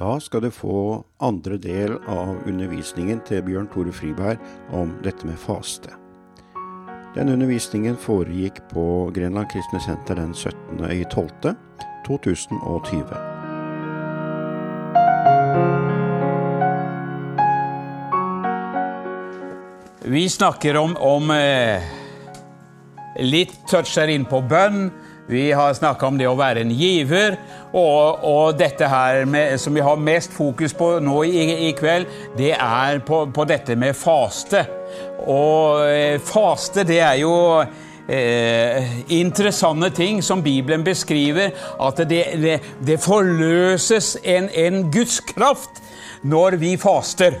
Da skal du få andre del av undervisningen til Bjørn Tore Friberg om dette med faste. Den undervisningen foregikk på Grenland Kristne Senter den 17.12.2020. Vi snakker om, om eh, litt toucher inn på bønn. Vi har snakka om det å være en giver. Og, og dette her med, som vi har mest fokus på nå i, i kveld, det er på, på, dette med faste. Og eh, faste, det er jo eh, interessante ting som Bibelen beskriver. At det, det, det forløses en, en Guds kraft når vi faster.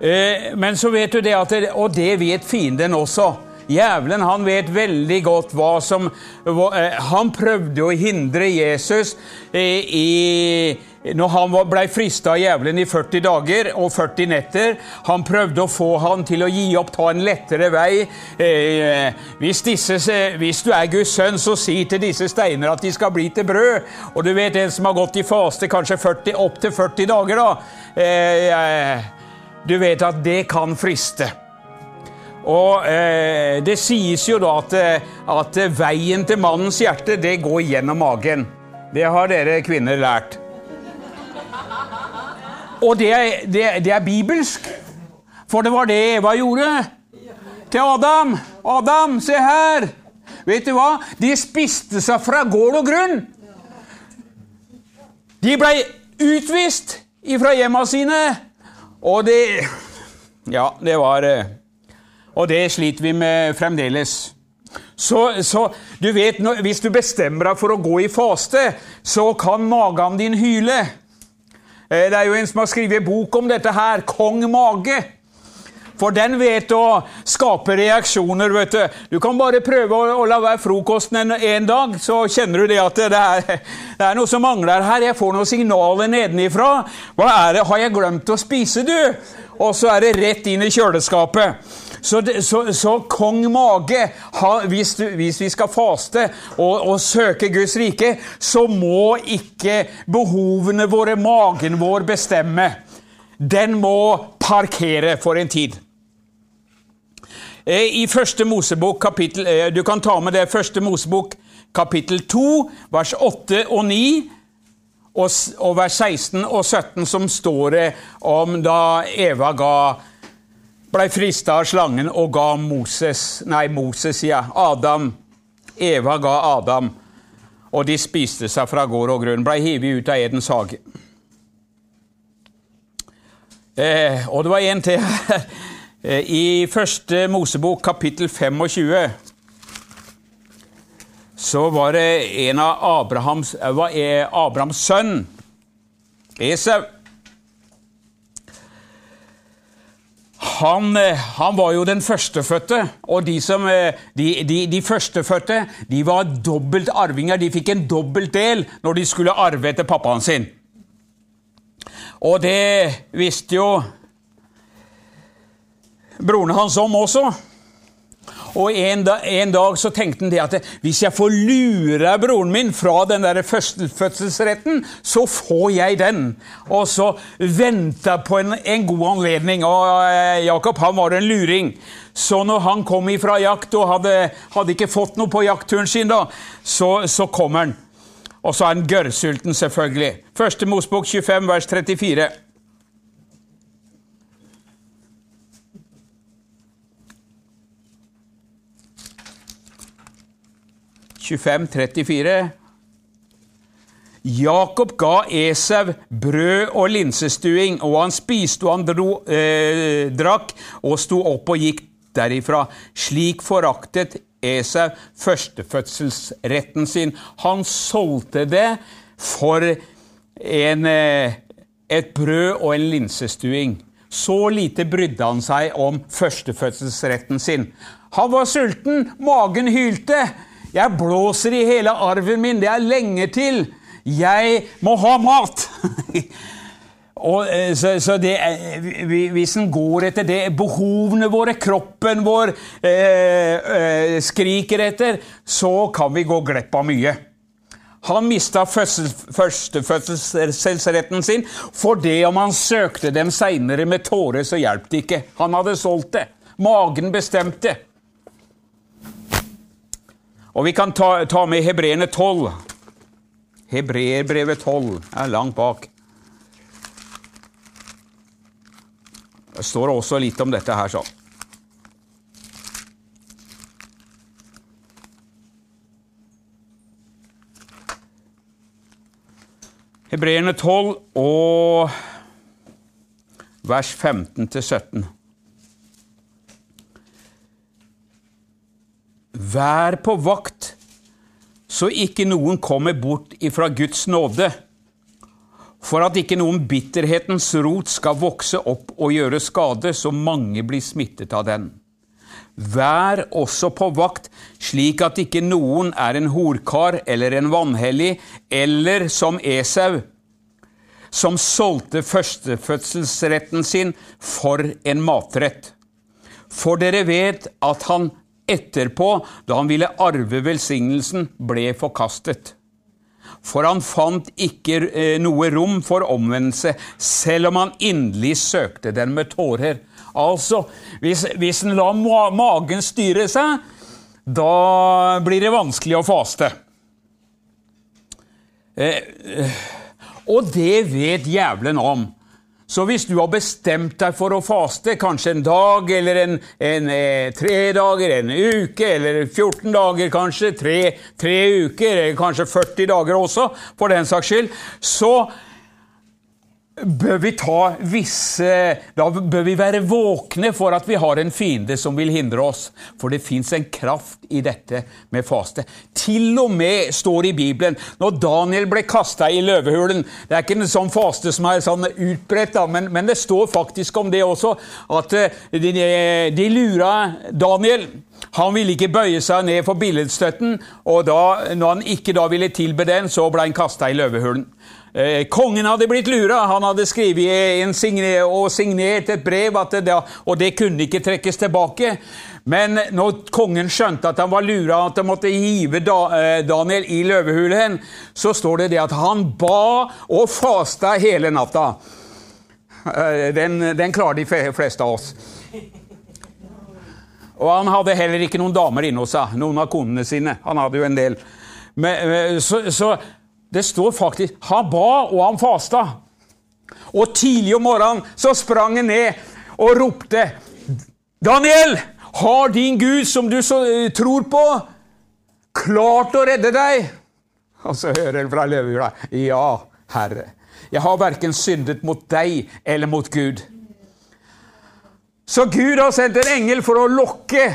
Eh, men så vet du det at Og det vet fienden også. Jævelen han vet veldig godt hva som eh, Han prøvde å hindre Jesus eh, i, når han ble frista av djevelen i 40 dager og 40 netter. Han prøvde å få han til å gi opp, ta en lettere vei. Hvis, disse, hvis du er Guds sønn, så si til disse steiner at de skal bli til brød. Og du vet en som har gått i faste kanskje 40, opp til 40 dager, da. Du vet at det kan friste. Og eh, Det sies jo da at, eh, at, veien til mannens hjerte det går gjennom magen. Det har dere kvinner lært. Og det er, det, det er bibelsk. For det var det Eva gjorde til Adam. Adam, se her! Vet du hva? De spiste seg fra gård og grunn. De blei utvist ifra hjemma sine. Og det Ja, det var eh, Og det sliter vi med fremdeles. Så, så du vet, hvis du bestemmer deg for å gå i faste, så kan magen din hyle. Eh, det er jo en som har skrevet bok om dette her, 'Kong mage'. For den vet å skape reaksjoner. vet Du Du kan bare prøve å, å la være frokosten en, en, dag, så kjenner du det at det er, det er, noe som mangler her. Jeg får noen signaler nedenifra. Hva er det? Har jeg glemt å spise, du? Og så er det rett inn i kjøleskapet. Så, så, så kong mage hvis, du, hvis, vi skal faste og, og, søke Guds rike, så må ikke behovene våre, magen vår, bestemme. Den må parkere for en tid. Eh, I første Mosebok kapittel, eh, Du kan ta med det første Mosebok kapittel 2, vers 8 og 9, og, vers 16 og 17, som står det om da Eva ga ble frista av slangen og ga Moses Nei, Moses, ja. Adam. Eva ga Adam, og de spiste seg fra gård og grunn. Ble hivet ut av Edens hage. Eh, og det var en til her. Eh, I første Mosebok, kapittel 25, så var det en av Abrahams, eh, var Abrahams sønn, Esau. Han, eh, han, var jo den førstefødte, og de, som, de, de, de førstefødte de var dobbelt arvinger. De fikk en dobbelt del når de skulle arve etter pappaen sin. Og det visste jo broren hans om også. Og en dag, en dag, så tenkte han det at hvis jeg får lure broren min fra den der fødselsretten, så får jeg den. Og så venta på en, en, god anledning. Og eh, Jakob han var en luring. Så når han kom ifra jakt og hadde, hadde ikke fått noe på jaktturen sin, da, så, så kommer han. Og så er han gørrsulten, selvfølgelig. Første Mosbok 25, vers 34. 25, 34. Jakob ga Esau brød og linsestuing, og han spiste og han dro, eh, drakk og sto opp og gikk derifra. Slik foraktet Esau førstefødselsretten sin. Han solgte det for en, eh, et brød og en linsestuing. Så lite brydde han seg om førstefødselsretten sin. Han var sulten, magen hylte. Jeg blåser i hele arven min, det er lenge til. Jeg må ha mat! Og, eh, så, så det, hvis en går etter det behovene våre, kroppen vår, eh, eh, skriker etter, så kan vi gå glipp av mye. Han mista førstefødselsretten sin, for det om han søkte dem seinere med tårer, så hjalp det ikke. Han hadde solgt det. Magen bestemte. Og vi kan ta, ta med Hebreerne 12. Hebreerbrevet 12 er langt bak. Det står også litt om dette her, sånn. Hebreerne 12 og vers 15-17. Vær på vakt, så ikke noen kommer bort ifra Guds nåde, for at ikke noen bitterhetens rot skal vokse opp og gjøre skade, så mange blir smittet av den. Vær også på vakt, slik at ikke noen er en horkar eller en vanhellig, eller som Esau, som solgte førstefødselsretten sin for en matrett. For dere vet at han etterpå, da han ville arve velsignelsen, ble forkastet. For han fant ikke eh, noe rom for omvendelse, selv om han inderlig søkte den med tårer. Altså, hvis, hvis en lar magen styre seg, da blir det vanskelig å faste. Eh, eh, og det vet jævlen om. Så hvis du har bestemt deg for å faste, kanskje en dag eller en, en eh, tre dager, en uke eller 14 dager kanskje, tre, tre uker, eller kanskje 40 dager også, for den saks skyld, så bør vi ta visse Da bør vi være våkne for at vi har en fiende som vil hindre oss. For det fins en kraft i dette med faste. Til og med står i Bibelen når Daniel ble kasta i løvehulen Det er ikke en sånn faste som er sånn utbredt, men, men, det står faktisk om det også. At eh, de, de lura Daniel. Han ville ikke bøye seg ned for billedstøtten, og da, når han ikke da ville tilbe den, så ble han kasta i løvehulen. Eh, kongen hadde blitt lura. Han hadde skrevet signer og signert et brev, det, og det kunne ikke trekkes tilbake. Men når kongen skjønte at han var lura, at han måtte hive eh, Daniel i løvehulen, så står det det at han ba og fasta hele natta. Eh, den, den klarer de fleste av oss. Og han hadde heller ikke noen damer inne hos seg, noen av konene sine. Han hadde jo en del. Men, så, så det står faktisk han ba, og han fasta. Og tidlig om morgenen så sprang han ned og ropte Daniel, har din Gud, som du så, uh, tror på, klart å redde deg? Og så hører han fra løvehula Ja, Herre, jeg har verken syndet mot deg eller mot Gud. Så Gud har sendt en engel for å lokke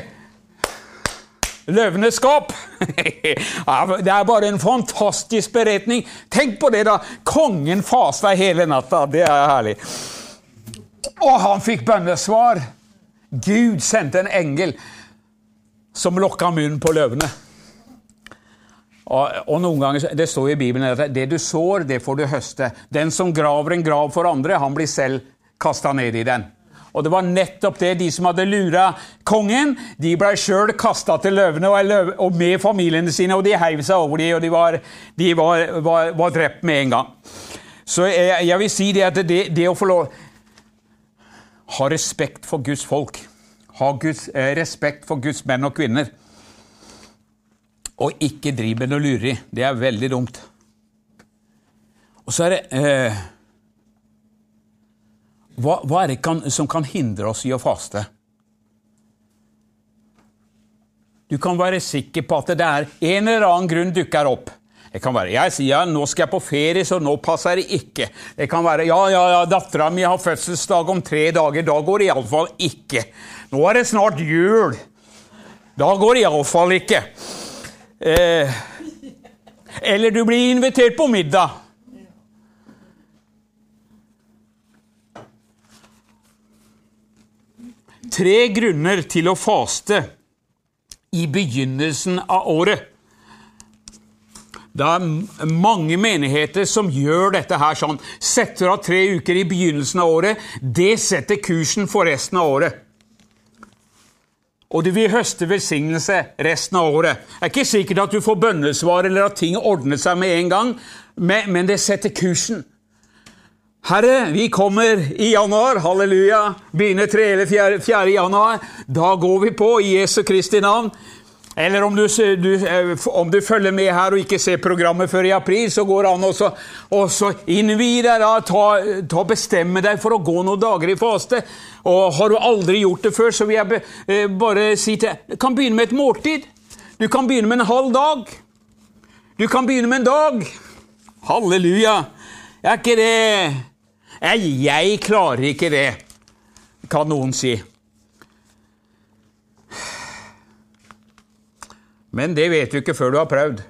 løvenes skap. det er bare en fantastisk beretning. Tenk på det, da! Kongen fasta hele natta. Det er herlig. Og han fikk bønnesvar. Gud sendte en engel som lokka munnen på løvene. Og, og, noen ganger, Det står i Bibelen at det du sår, det får du høste. Den som graver en grav for andre, han blir selv kasta ned i den. Og det var nettopp det. De som hadde lura kongen, de ble sjøl kasta til løvene og, og, med familiene sine, og de heiv seg over dem, og de var, de var, var, var drept med en gang. Så jeg, jeg vil si det at det, det, å få lov Ha respekt for Guds folk. Ha Guds, eh, respekt for Guds menn og kvinner. Og ikke driv med noe lureri. Det er veldig dumt. Og så er det eh, hva, hva er det kan, som kan hindre oss i å faste? Du kan være sikker på at det er en eller annen grunn dukker opp. Det kan være jeg sier ja, nå skal jeg på ferie, så nå passer det ikke. Det kan være ja, ja, ja, dattera mi har fødselsdag om tre dager. Da går det iallfall ikke. Nå er det snart jul. Da går det iallfall ikke. Eh, eller du blir invitert på middag. Tre grunner til å faste i begynnelsen av året. Det er mange menigheter som gjør dette her sånn. Setter av tre uker i begynnelsen av året. Det setter kursen for resten av året. og du vil høste velsignelse resten av året. Det er ikke sikkert at du får bønnesvar eller at ting ordner seg med en gang, men det setter kursen. Herre, vi kommer i januar, halleluja, begynner 3. eller 4. januar. Da går vi på i Jesu Kristi navn. Eller om du, du, eh, om du, følger med her og ikke ser programmet før i april, så går det an å innvie deg, da, ta, ta, bestemme deg for å gå noen dager i faste. Og Har du aldri gjort det før, så vil jeg be, eh, bare si til deg Du kan begynne med et måltid. Du kan begynne med en halv dag. Du kan begynne med en dag. Halleluja! Er ikke det Jeg, jeg klarer ikke det, kan noen si. Men det vet du ikke før du har prøvd.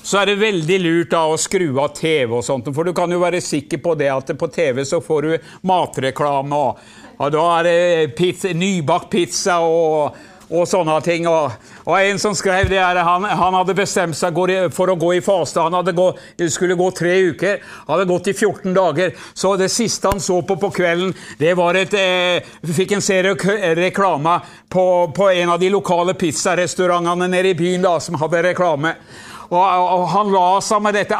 Så er det veldig lurt da å skru av TV, og sånt, for du kan jo være sikker på det at på TV så får du matreklame, og, og da er det pizza, nybakt pizza og og sånne ting. Og, og En som skrev det er, han, han hadde bestemt seg for å gå i faste. Han gå, skulle gå tre uker. Hadde gått i 14 dager. Så det siste han så på på kvelden, det var et eh, Fikk en serie reklame på, på en av de lokale pizzarestaurantene nede i byen da, som hadde reklame. Og, og, han la seg med dette.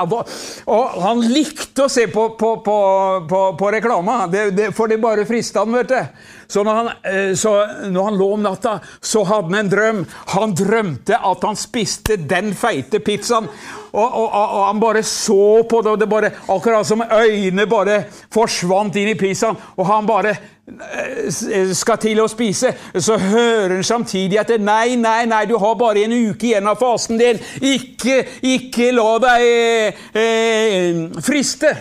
Og han likte å se på, på, på, på reklama, det, det, for det bare frista han, vet du. Så når, han, eh, så når han lå om natta, så hadde han en drøm. Han drømte at han spiste den feite pizzaen. Og, og, og han bare så på det, og det bare, akkurat som øynene bare forsvant inn i pizzaen. Og han bare skal til å spise, så hører han samtidig at nei, nei, nei, du har bare en uke igjen av fasen din. Ikke, ikke la deg eh, eh friste.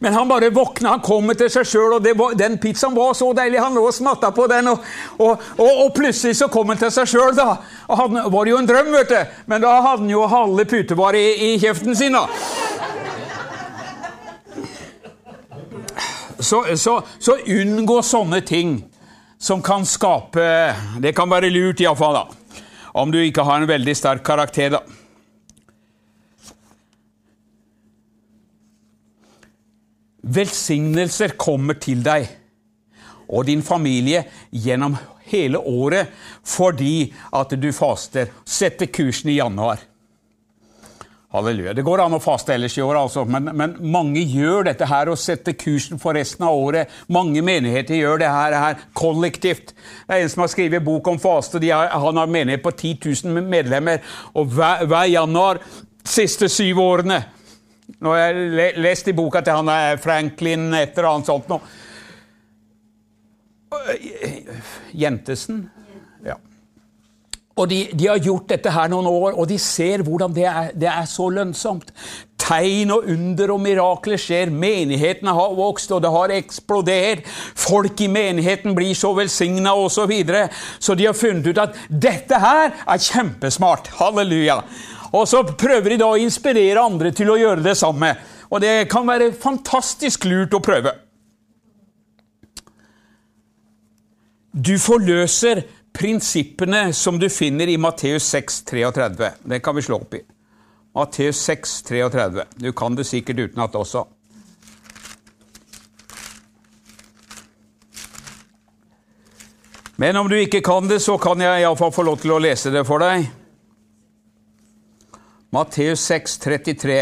Men han bare våkna, han kom til seg sjøl, og var, den pizzaen var så deilig. Han lå og smatta på den, og, og, og, og, plutselig så kom han til seg sjøl. Da og han, var det jo en drøm, vet du. Men da hadde han jo halve putevaret i, i kjeften sin. da. Så, så, så, unngå sånne ting som kan skape Det kan være lurt, iallfall, da. Om du ikke har en veldig sterk karakter, da. Velsignelser kommer til deg og din familie gjennom hele året fordi at du faster. Setter kursen i januar. Halleluja. Det går an å faste ellers i år, altså, men, men, mange gjør dette her og setter kursen for resten av året. Mange menigheter gjør det her, her kollektivt. Det er En som har skrevet bok om faste. Har, han har menighet på 10 000 medlemmer. og hver, hver januar siste syv årene nå har jeg lest i boka til han er Franklin et eller annet sånt noe. Jentesen. Og de, de, har gjort dette her noen år, og de ser hvordan det er, det er så lønnsomt. Tegn og under og mirakler skjer. Menighetene har vokst, og det har eksplodert. Folk i menigheten blir så velsigna osv. Så, videre. så de har funnet ut at dette her er kjempesmart. Halleluja. Og så prøver de da å inspirere andre til å gjøre det samme. Og det kan være fantastisk lurt å prøve. Du forløser prinsippene som du finner i Matteus 6, 33. Det kan vi slå opp i. Matteus 6, 33. Du kan det sikkert utenat også. Men om du ikke kan det, så kan jeg iallfall få lov til å lese det for deg. Matteus 6, 33.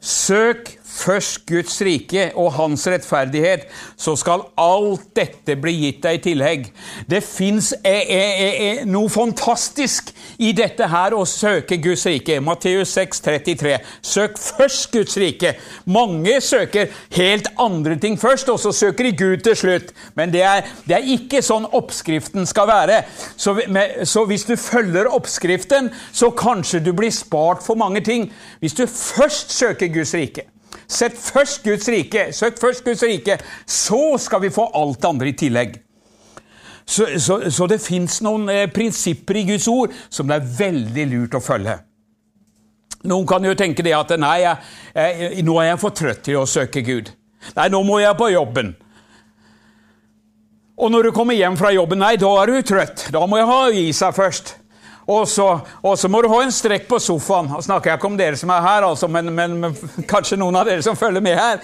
Søk først Guds rike og hans rettferdighet, så skal alt dette bli gitt deg i tillegg. Det fins noe fantastisk i dette her å søke Guds rike. Matteus 6, 33. Søk først Guds rike. Mange søker helt andre ting først, og så søker de Gud til slutt. Men det er, det er ikke sånn oppskriften skal være. Så, med, så hvis du følger oppskriften, så kanskje du blir spart for mange ting. Hvis du først søker Guds rike. Sett først Guds rike, søk først Guds rike, så skal vi få alt det andre i tillegg. Så, så, så det fins noen eh, prinsipper i Guds ord som det er veldig lurt å følge. Noen kan jo tenke det at nei, jeg, jeg, nå er jeg for trøtt til å søke Gud. Nei, nå må jeg på jobben. Og når du kommer hjem fra jobben, nei, da er du trøtt. Da må jeg ha i seg først. Og så, og så, må du ha en strekk på sofaen. Nå snakker jeg ikke om dere som er her, altså, men, men, men, kanskje noen av dere som følger med her.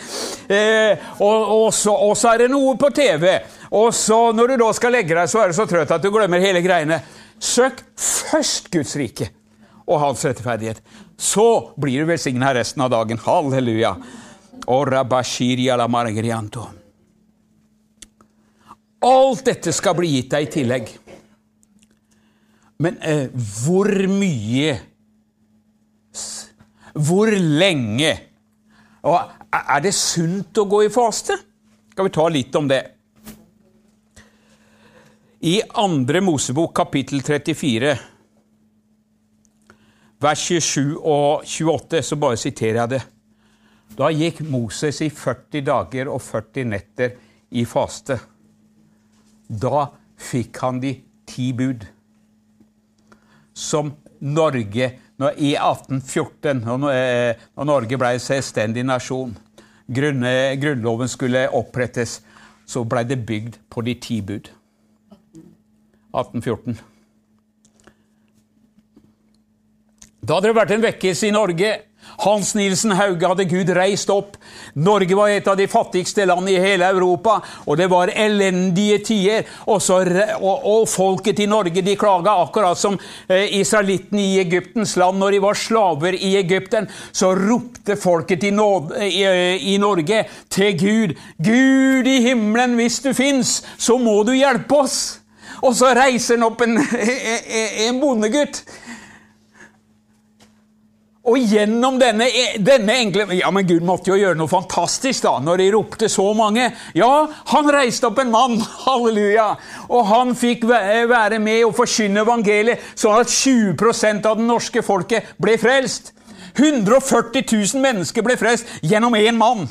Eh, og, og, så, og, så, er det noe på TV. Og så når du da skal legge deg, så er du så trøtt at du glemmer hele greiene. Søk først Guds rike og hans rettferdighet. Så blir du velsigna resten av dagen. Halleluja. Alt dette skal bli gitt deg i tillegg. Men eh, hvor mye Hvor lenge? Og er det sunt å gå i faste? Skal vi ta litt om det? I andre Mosebok kapittel 34, vers 27 og 28, så bare siterer jeg det. Da gikk Moses i 40 dager og 40 netter i faste. Da fikk han de ti bud. Som Norge i 1814, når Norge ble selvstendig nasjon, grunnloven skulle opprettes, så ble det bygd på de ti bud. 1814. Da hadde det vært en vekkelse i Norge. Hans Nilsen Hauge hadde Gud reist opp. Norge var et av de fattigste land i hele Europa, og det var elendige tider. Også, og, og, folket i Norge de klaga, akkurat som eh, israelittene i Egyptens land. Når de var slaver i Egypten, så ropte folket i, nåd, i, i Norge til Gud. Gud i himmelen, hvis du fins, så må du hjelpe oss! Og så reiser han opp en, en bondegutt og gjennom denne, denne, enkle Ja, men Gud måtte jo gjøre noe fantastisk da, når de ropte så mange. Ja, han reiste opp en mann, halleluja, og han fikk være med og forkynne evangeliet, sånn at 20% av det norske folket ble frelst. 140 000 mennesker ble frelst gjennom én mann.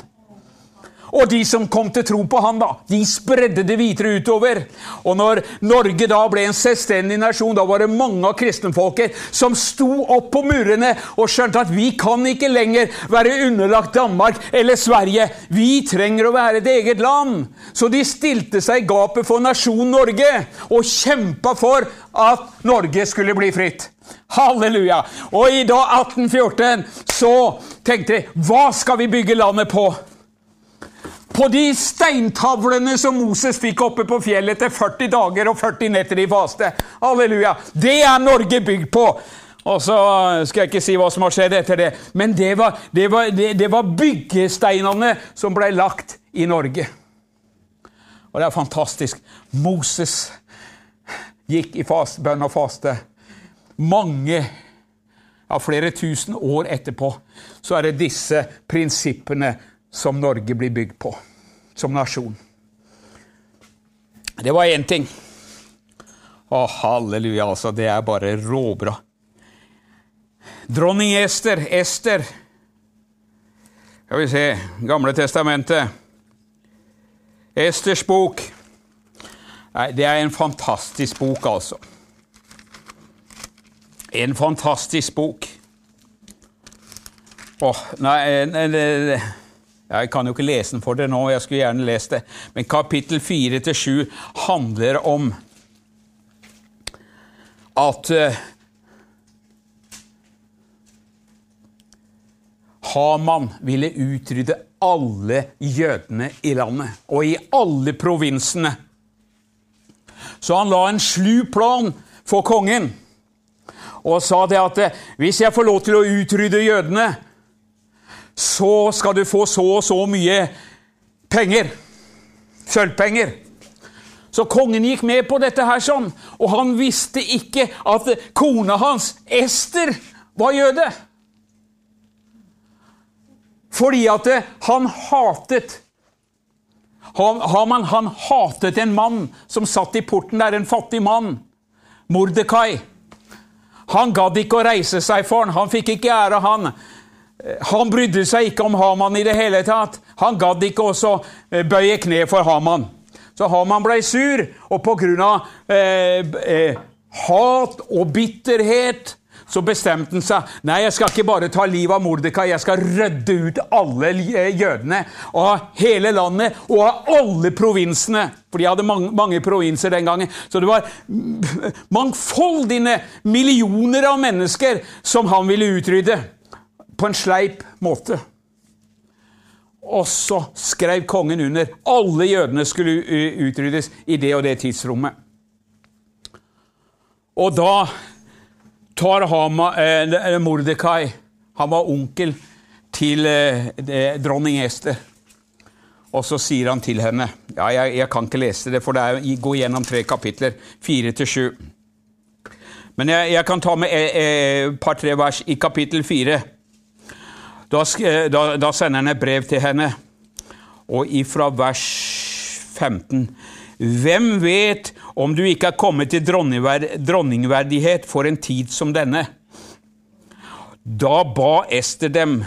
Og de som kom til tro på han, da, de spredde det videre utover. Og når Norge da ble en selvstendig nasjon, da var det mange av kristenfolket som sto opp på murene og skjønte at vi kan ikke lenger være underlagt Danmark eller Sverige. Vi trenger å være et eget land. Så de stilte seg i gapet for nasjonen Norge og kjempa for at Norge skulle bli fritt. Halleluja! Og i dag 1814 så tenkte de hva skal vi bygge landet på? På de steintavlene som Moses fikk oppe på fjellet til 40 dager og 40 netter i faste. Halleluja! Det er Norge bygd på! Og så skal jeg ikke si hva som har skjedd etter det, men det var, det var, det, det var byggesteinene som ble lagt i Norge. Og det er fantastisk. Moses gikk i fast, bønn og faste. Mange, ja, flere tusen år etterpå, så er det disse prinsippene som Norge blir bygd på som nasjon. Det var én ting. Å, halleluja, altså. Det er bare råbra. Dronning Ester, Ester Skal vi se Gamle testamentet. Esters bok. Nei, det er en fantastisk bok, altså. En fantastisk bok. Åh, nei, nei, nei jeg kan jo ikke lese den for dere nå, jeg skulle gjerne lest det. Men kapittel 4-7 handler om at uh, Haman ville utrydde alle jødene i landet, og i alle provinsene. Så han la en slu plan for kongen og sa det at eh, hvis jeg får lov til å utrydde jødene, så skal du få så og så mye penger. Sølvpenger. Så kongen gikk med på dette her sånn, og han visste ikke at kona hans, Ester, var jøde. Fordi at han hatet han, han hatet en mann som satt i porten der, en fattig mann. Mordekai. Han gadd ikke å reise seg for han, han fikk ikke ære, han. Han brydde seg ikke om Haman i det hele tatt. Han gadd ikke også eh, bøye kne for Haman. Så Haman ble sur, og pga. Eh, eh, hat og bitterhet så bestemte han seg nei, jeg skal ikke bare ta livet av Mordekai, jeg skal rydde ut alle eh, jødene Og hele landet og av alle provinsene. For de hadde mange, mange provinser den gangen. Så det var mangfoldige millioner av mennesker som han ville utrydde på en sleip måte. Og så skrev kongen under. Alle jødene skulle utryddes i det og det tidsrommet. Og da tar Hama, eh, Mordekai Han var onkel til eh, dronning Ester. Og så sier han til henne ja, jeg, jeg kan ikke lese det, for det er, gå gjennom tre kapitler, fire til sju. Men jeg, jeg, kan ta med et eh, par-tre vers i kapittel fire. Da, da, da, sender han et brev til henne, og ifra vers 15 Hvem vet om du ikke er kommet til dronningverdighet for en tid som denne? Da ba Ester dem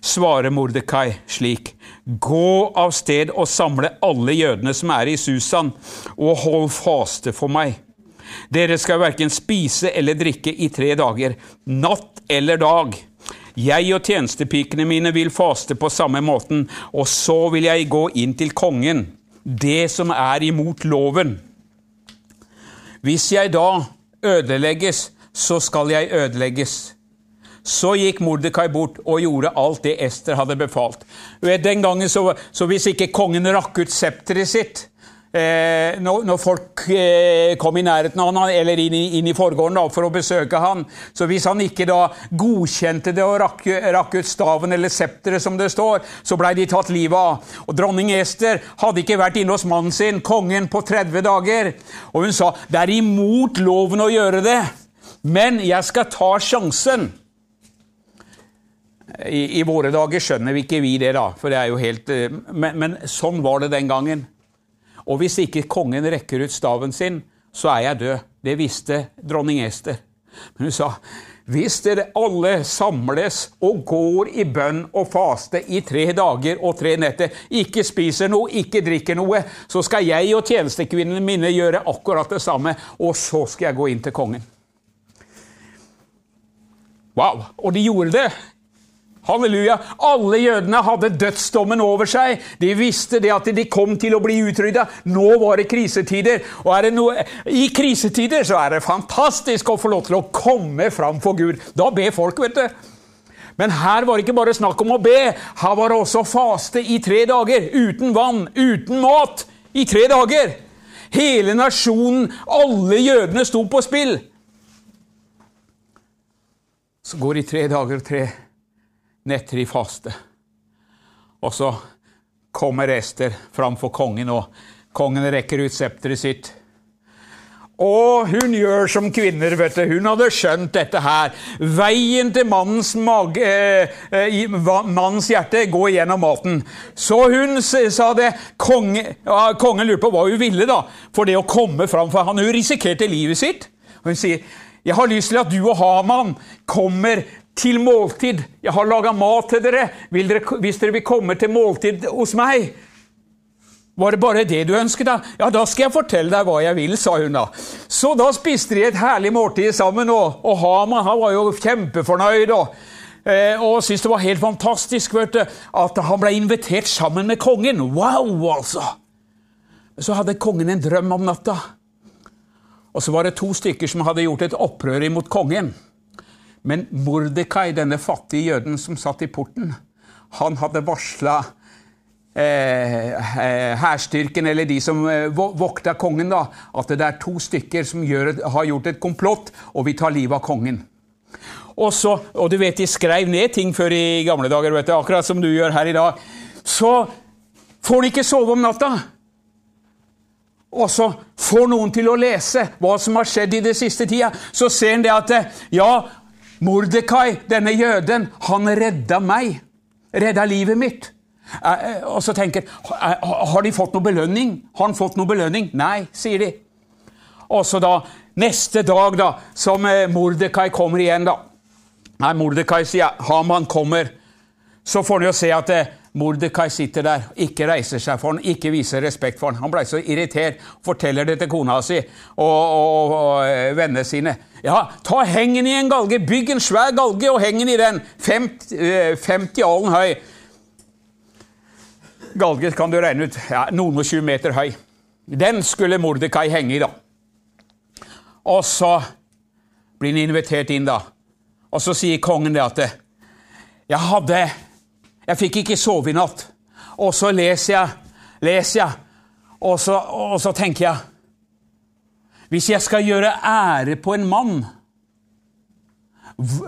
svarer Mordekai slik.: Gå av sted og samle alle jødene som er i Susan, og hold faste for meg. Dere skal verken spise eller drikke i tre dager, natt eller dag. Jeg og tjenestepikene mine vil faste på samme måten, og så vil jeg gå inn til kongen, det som er imot loven. Hvis jeg da ødelegges, så skal jeg ødelegges. Så gikk Mordekai bort og gjorde alt det Ester hadde befalt. Den gangen så, så Hvis ikke kongen rakk ut septeret sitt eh, når, når, folk eh, kom i nærheten av han, eller inn i, inn i forgården da, for å besøke han, så hvis han ikke da godkjente det og rakk, rakk ut staven eller septeret, som det står, så blei de tatt livet av. Og Dronning Ester hadde ikke vært inne hos mannen sin, kongen, på 30 dager. Og hun sa det er imot loven å gjøre det, men jeg skal ta sjansen. I, I, våre dager skjønner vi ikke vi det, da, for det er jo helt eh, men, men, sånn var det den gangen. Og hvis ikke kongen rekker ut staven sin, så er jeg død. Det visste dronning Ester. Men hun sa hvis dere alle samles og går i bønn og faste i tre dager og tre netter, ikke spiser noe, ikke drikker noe, så skal jeg og tjenestekvinnene mine gjøre akkurat det samme, og så skal jeg gå inn til kongen. Wow! Og de gjorde det. Halleluja! Alle jødene hadde dødsdommen over seg. De visste det at de kom til å bli utrydda. Nå var det krisetider. Og det noe, i krisetider så er det fantastisk å få lov til å komme fram for Gud. Da ber folk, vet du. Men her var det ikke bare snakk om å be. Her var det også faste i tre dager. Uten vann, uten mat. I tre dager. Hele nasjonen, alle jødene, sto på spill. Så går det i tre dager og tre netter i faste. Og så kommer Ester framfor kongen, og kongen rekker ut septeret sitt. Og hun gjør som kvinner, vet du. Hun hadde skjønt dette her. Veien til mannens, mage, eh, mannens hjerte går gjennom maten. Så hun sa det. Konge, ja, kongen lurte på hva hun ville da, for det å komme fram for han. Hun risikerte livet sitt. Hun sier, 'Jeg har lyst til at du og Haman kommer til måltid. Jeg har laga mat til dere. dere. Hvis dere vil komme til måltid hos meg Var det bare det du ønsket, da? Ja, da skal jeg fortelle deg hva jeg vil, sa hun da. Så da spiste de et herlig måltid sammen, og, og Haman han var jo kjempefornøyd. og eh, og syntes det var helt fantastisk vet du, at han ble invitert sammen med kongen. Wow, altså! Så hadde kongen en drøm om natta. Og så var det to stykker som hadde gjort et opprør imot kongen. Men Mordekai, denne fattige jøden som satt i porten, han hadde varsla hærstyrken, eh, eller de som eh, vokta kongen, da, at det er to stykker som gjør, har gjort et komplott og vi tar livet av kongen. Og, så, og du vet, De skrev ned ting før i gamle dager, vet du, akkurat som du gjør her i dag. Så får de ikke sove om natta. Og så får noen til å lese hva som har skjedd i det siste tida. Så ser en det at ja, Mordekai, denne jøden, han redda meg. Redda livet mitt. Eh, eh, og så tenker jeg, har de fått noe belønning? Har han fått noe belønning? Nei, sier de. Og så da, neste dag, da, som eh, Mordekai kommer igjen, da Nei, Mordekai sier Haman kommer. Så får han jo se at Mordekai sitter der, ikke reiser seg for han, ikke viser respekt for han. Han blei så irritert, forteller det til kona si og, og, og vennene sine. Ja, ta hengen i en galge, bygg en svær galge og heng den i den, 50, 50 eh, alen høy. Galge kan du regne ut, ja, noen og 20 meter høy. Den skulle Mordekai henge i, da. Og så blir han invitert inn, da. Og så sier kongen det at jeg hadde jeg fikk ikke sove i natt. og så leser jeg, leser jeg, og så, og så tenker jeg Hvis jeg skal gjøre ære på en mann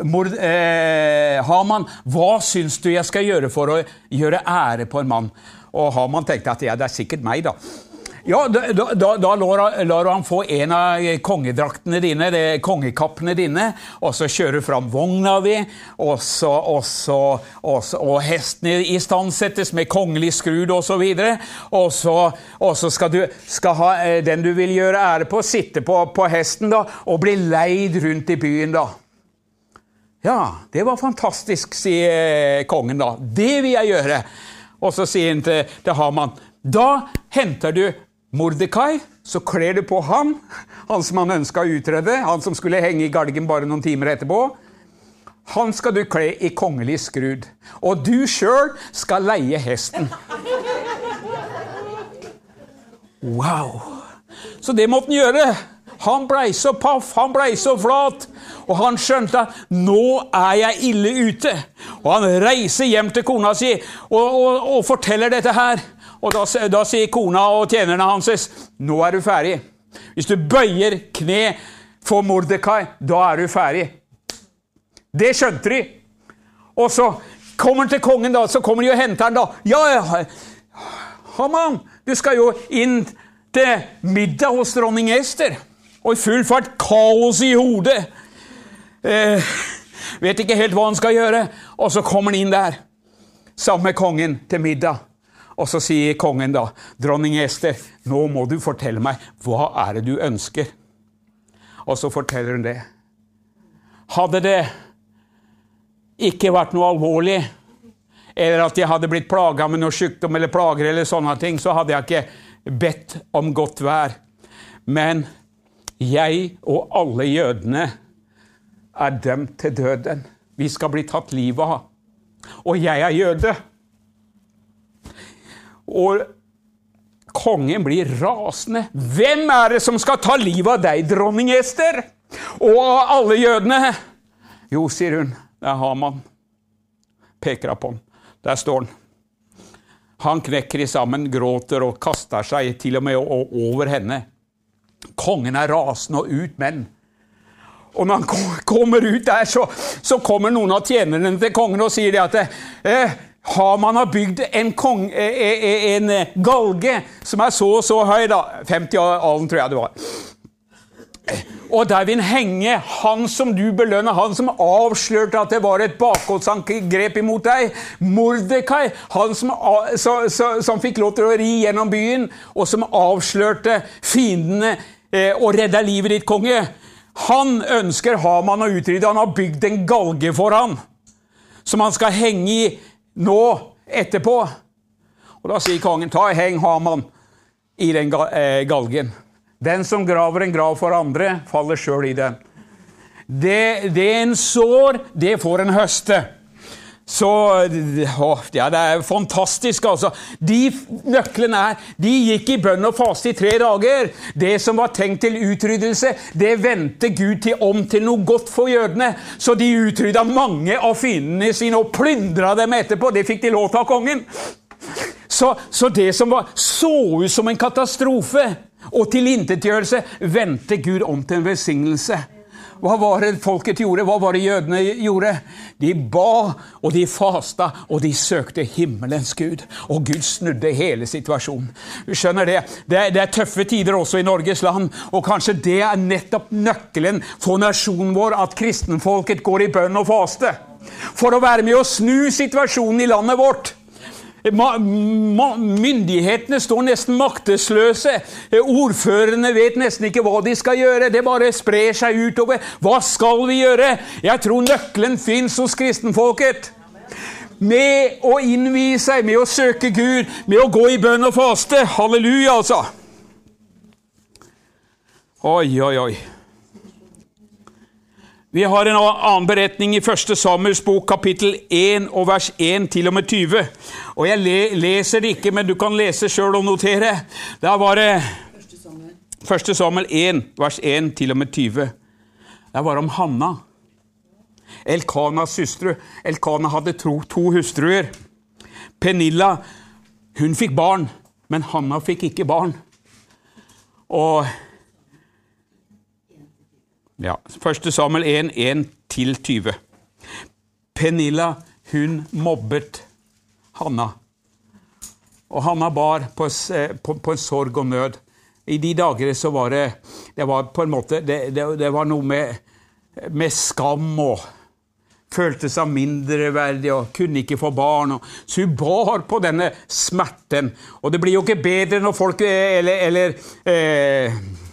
Mord, eh, Haman, hva syns du jeg skal gjøre for å gjøre ære på en mann? Og Haman tenkte at ja, det er sikkert meg, da. Ja, Da, da, da lar, lar, han få en av kongedraktene dine, de kongekappene dine, og så kjører du fram vogna di, og, så, og, så, og, så, og hestene istandsettes med kongelig skrud osv. Og, så, og så skal, du, skal ha, eh, den du vil gjøre ære på, sitte på, på hesten da, og bli leid rundt i byen. da. Ja, det var fantastisk, sier eh, kongen da. Det vil jeg gjøre. Og så sier han til, til Haman da henter du Mordekai, så kler du på han, han som han ønska å utrede, han som skulle henge i galgen bare noen timer etterpå. Han skal du kle i kongelig skrud. Og du sjøl skal leie hesten. Wow! Så det måtte han gjøre. Han blei så paff, han blei så flat. Og han skjønte at 'nå er jeg ille ute'. Og han reiser hjem til kona si og, og, og forteller dette her. Og da, da sier kona og tjenerne hans nå er du ferdig. Hvis du bøyer kne for Mordekai, da er du ferdig. Det skjønte de. Og så kommer han til kongen, da, så kommer de og henter han da. Ja, ja, Haman, du skal jo inn til middag hos dronning Ester. Og i full fart kaos i hodet. Eh, vet ikke helt hva han skal gjøre. Og så kommer han inn der sammen med kongen til middag. Og så sier kongen da, 'Dronning Ester, nå må du fortelle meg, hva er det du ønsker?' Og så forteller hun det. Hadde det ikke vært noe alvorlig, eller at jeg hadde blitt plaga med noe sykdom eller plager, eller sånne ting, så hadde jeg ikke bedt om godt vær. Men jeg og alle jødene er dømt til døden. Vi skal bli tatt livet av. Og jeg er jøde. Og kongen blir rasende. Hvem er det som skal ta livet av deg, dronning Ester? Og av alle jødene? Jo, sier hun, det er Haman. Peker hun på ham. Der står han. Han knekker i sammen, gråter og kaster seg til og med over henne. Kongen er rasende og ut menn. Og når han kommer ut der, så, så kommer noen av tjenerne til kongen og sier at eh, Haman har bygd en, kong, eh, eh, eh, en, galge som er så og så høy, da. 50 alen, tror jeg det var. Og der vil henge han som du belønner, han som avslørte at det var et bakholdsangrep imot deg. Mordekai, han som, så, som, fikk lov til å ri gjennom byen, og som avslørte fiendene eh, og redda livet ditt, konge. Han ønsker Haman å utrydde. Han har bygd en galge for han, som han skal henge i nå etterpå. Og Da sier kongen, ta heng Haman i den eh, galgen. Den som graver en grav for andre, faller sjøl i den. Det, det en sår, det får en høste. Så å, ja, Det er fantastisk, altså. De nøklene her de gikk i bønn og faste i tre dager. Det som var tenkt til utryddelse, det vendte Gud til om til noe godt for jødene. Så de utrydda mange av fiendene sine og plyndra dem etterpå. Det fikk de lov til av kongen. Så, så det som var, så ut som en katastrofe og tilintetgjørelse, vendte Gud om til en velsignelse. Hva var det folket gjorde? Hva var det jødene gjorde? De ba, og de fasta, og de søkte himmelens Gud. Og Gud snudde hele situasjonen. Du skjønner det? Det er, det er tøffe tider også i Norges land, og kanskje det er nettopp nøkkelen for nasjonen vår at kristenfolket går i bønn og faste. For å være med å snu situasjonen i landet vårt. Myndighetene står nesten maktesløse. Ordførerne vet nesten ikke hva de skal gjøre. Det bare sprer seg utover. Hva skal vi gjøre? Jeg tror nøkkelen fins hos kristenfolket. Med å innvie seg, med å søke Gud, med å gå i bønn og faste. Halleluja, altså. Oi, oi, oi. Vi har en annen beretning i 1. Samuels bok, kapittel 1 og vers 1 til og med 20. Og Jeg leser det ikke, men du kan lese sjøl og notere. Der var det 1. Samuel 1, vers 1 til og med 20. Der var det om Hanna. Elkanas søstre. Elkana hadde to, to hustruer. Penilla Hun fikk barn, men Hanna fikk ikke barn. Og ja, Første Samuel 1, 1-20. Penilla, hun mobbet Hanna. Og Hanna bar på, på, på, en sorg og nød. I de dager så var det Det var på en måte Det, det, det var noe med, med skam og følte seg mindreverdig og kunne ikke få barn. så hun bar på denne smerten. Og det blir jo ikke bedre når folk Eller, eller eh, eh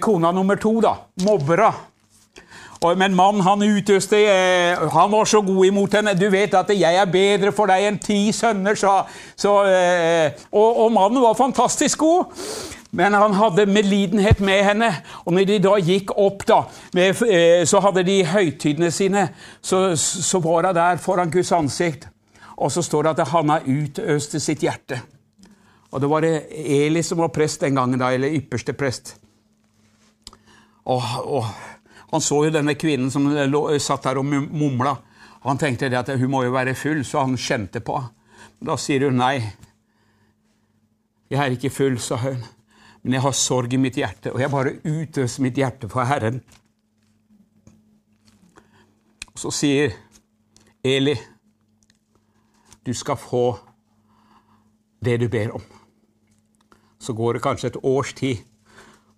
kona nummer to, da. Mobbera. Men mannen han utøste eh, Han var så god imot henne. 'Du vet at jeg er bedre for deg enn ti sønner', sa eh, og, og mannen var fantastisk god. Men han hadde medlidenhet med henne. Og når de da gikk opp, da, med, eh, så hadde de høytidene sine, så, så var hun der foran Guds ansikt. Og så står det at Hanna utøste sitt hjerte. Og det var Eli som var prest den gangen, da, eller ypperste prest. Og, og han så jo denne kvinnen som lå, satt der og mumla. Han tenkte at hun må jo være full, så han kjente på henne. Da sier hun nei. Jeg er ikke full, sa hun men jeg har sorg i mitt hjerte, og jeg bare utøser mitt hjerte for Herren. Så sier Eli, du skal få det du ber om. Så går det kanskje et års tid,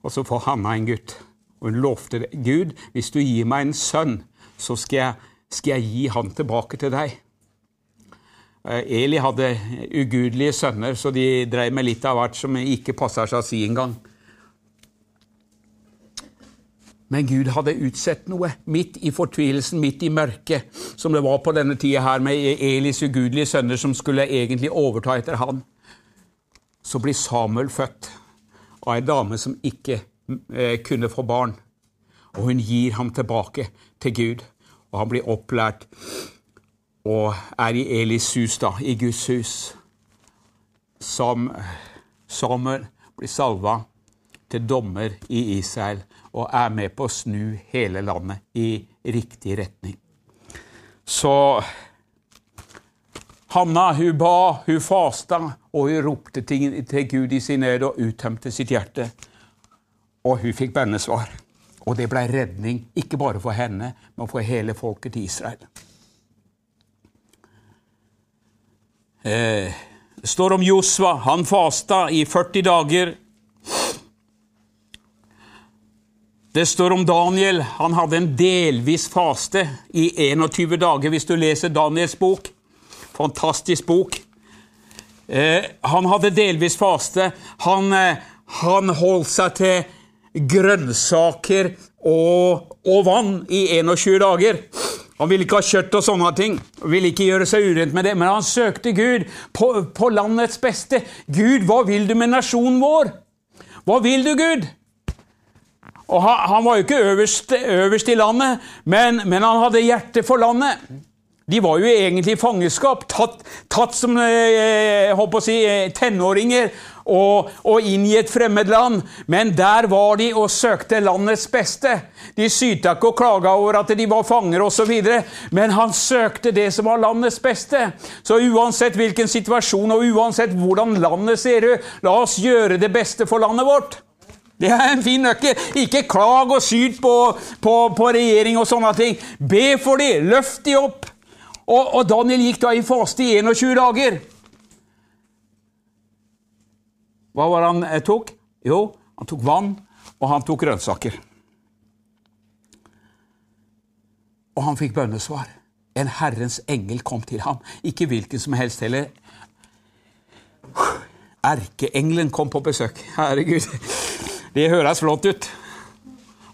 og så får Hanna en gutt. Og hun lovte det. Gud, hvis du gir meg en sønn, så skal jeg, skal jeg gi han tilbake til deg. Eh, Eli hadde ugudelige sønner, så de drev med litt av hvert som ikke passer seg å si engang. Men Gud hadde utsett noe midt i fortvilelsen, midt i mørket, som det var på denne tida her med Elis ugudelige sønner som skulle egentlig overta etter han. Så blir Samuel født av ei dame som ikke kunne få barn. Og hun gir ham tilbake til Gud, og han blir opplært og er i Elis hus, da, i Guds hus, som Samuel blir salva til dommer i Israel og er med på å snu hele landet i riktig retning. Så Hanna hun ba, hun fasta, og hun ropte til, til Gud i sin nød og uttømte sitt hjerte. Og hun fikk bønnesvar. Og det ble redning, ikke bare for henne, men for hele folket til Israel. Eh, det står om Josva. Han fasta i 40 dager. Det står om Daniel. Han hadde en delvis faste i 21 dager, hvis du leser Daniels bok. Fantastisk bok. Eh, han hadde delvis faste. Han, eh, han holdt seg til grønnsaker og, og vann i 21 dager. Han ville ikke ha kjøtt og sånne ting. Han ville ikke gjøre seg urent med det, Men han søkte Gud på, på landets beste. Gud, hva vil du med nasjonen vår? Hva vil du, Gud? Og han, var jo ikke øverst, øverst i landet, men, men, han hadde hjerte for landet. De var jo egentlig i fangenskap, tatt, tatt som eh, jeg si, eh, tenåringer og, og inn i et fremmed land. Men der var de og søkte landets beste. De syta ikke og klaga over at de var fanger osv., men han søkte det som var landets beste. Så uansett hvilken situasjon og uansett hvordan landet ser ut, la oss gjøre det beste for landet vårt. Det er en fin nøkkel. Ikke klag og syt på, på, på, regjering og sånne ting. Be for dem, løft dem opp. Og, og Daniel gikk da i faste i 21 dager. Hva var det han eh, tok? Jo, han tok vann, og han tok grønnsaker. Og han fikk bønnesvar. En Herrens engel kom til ham. Ikke hvilken som helst heller. Erkeengelen kom på besøk. Herregud, det høres flott ut.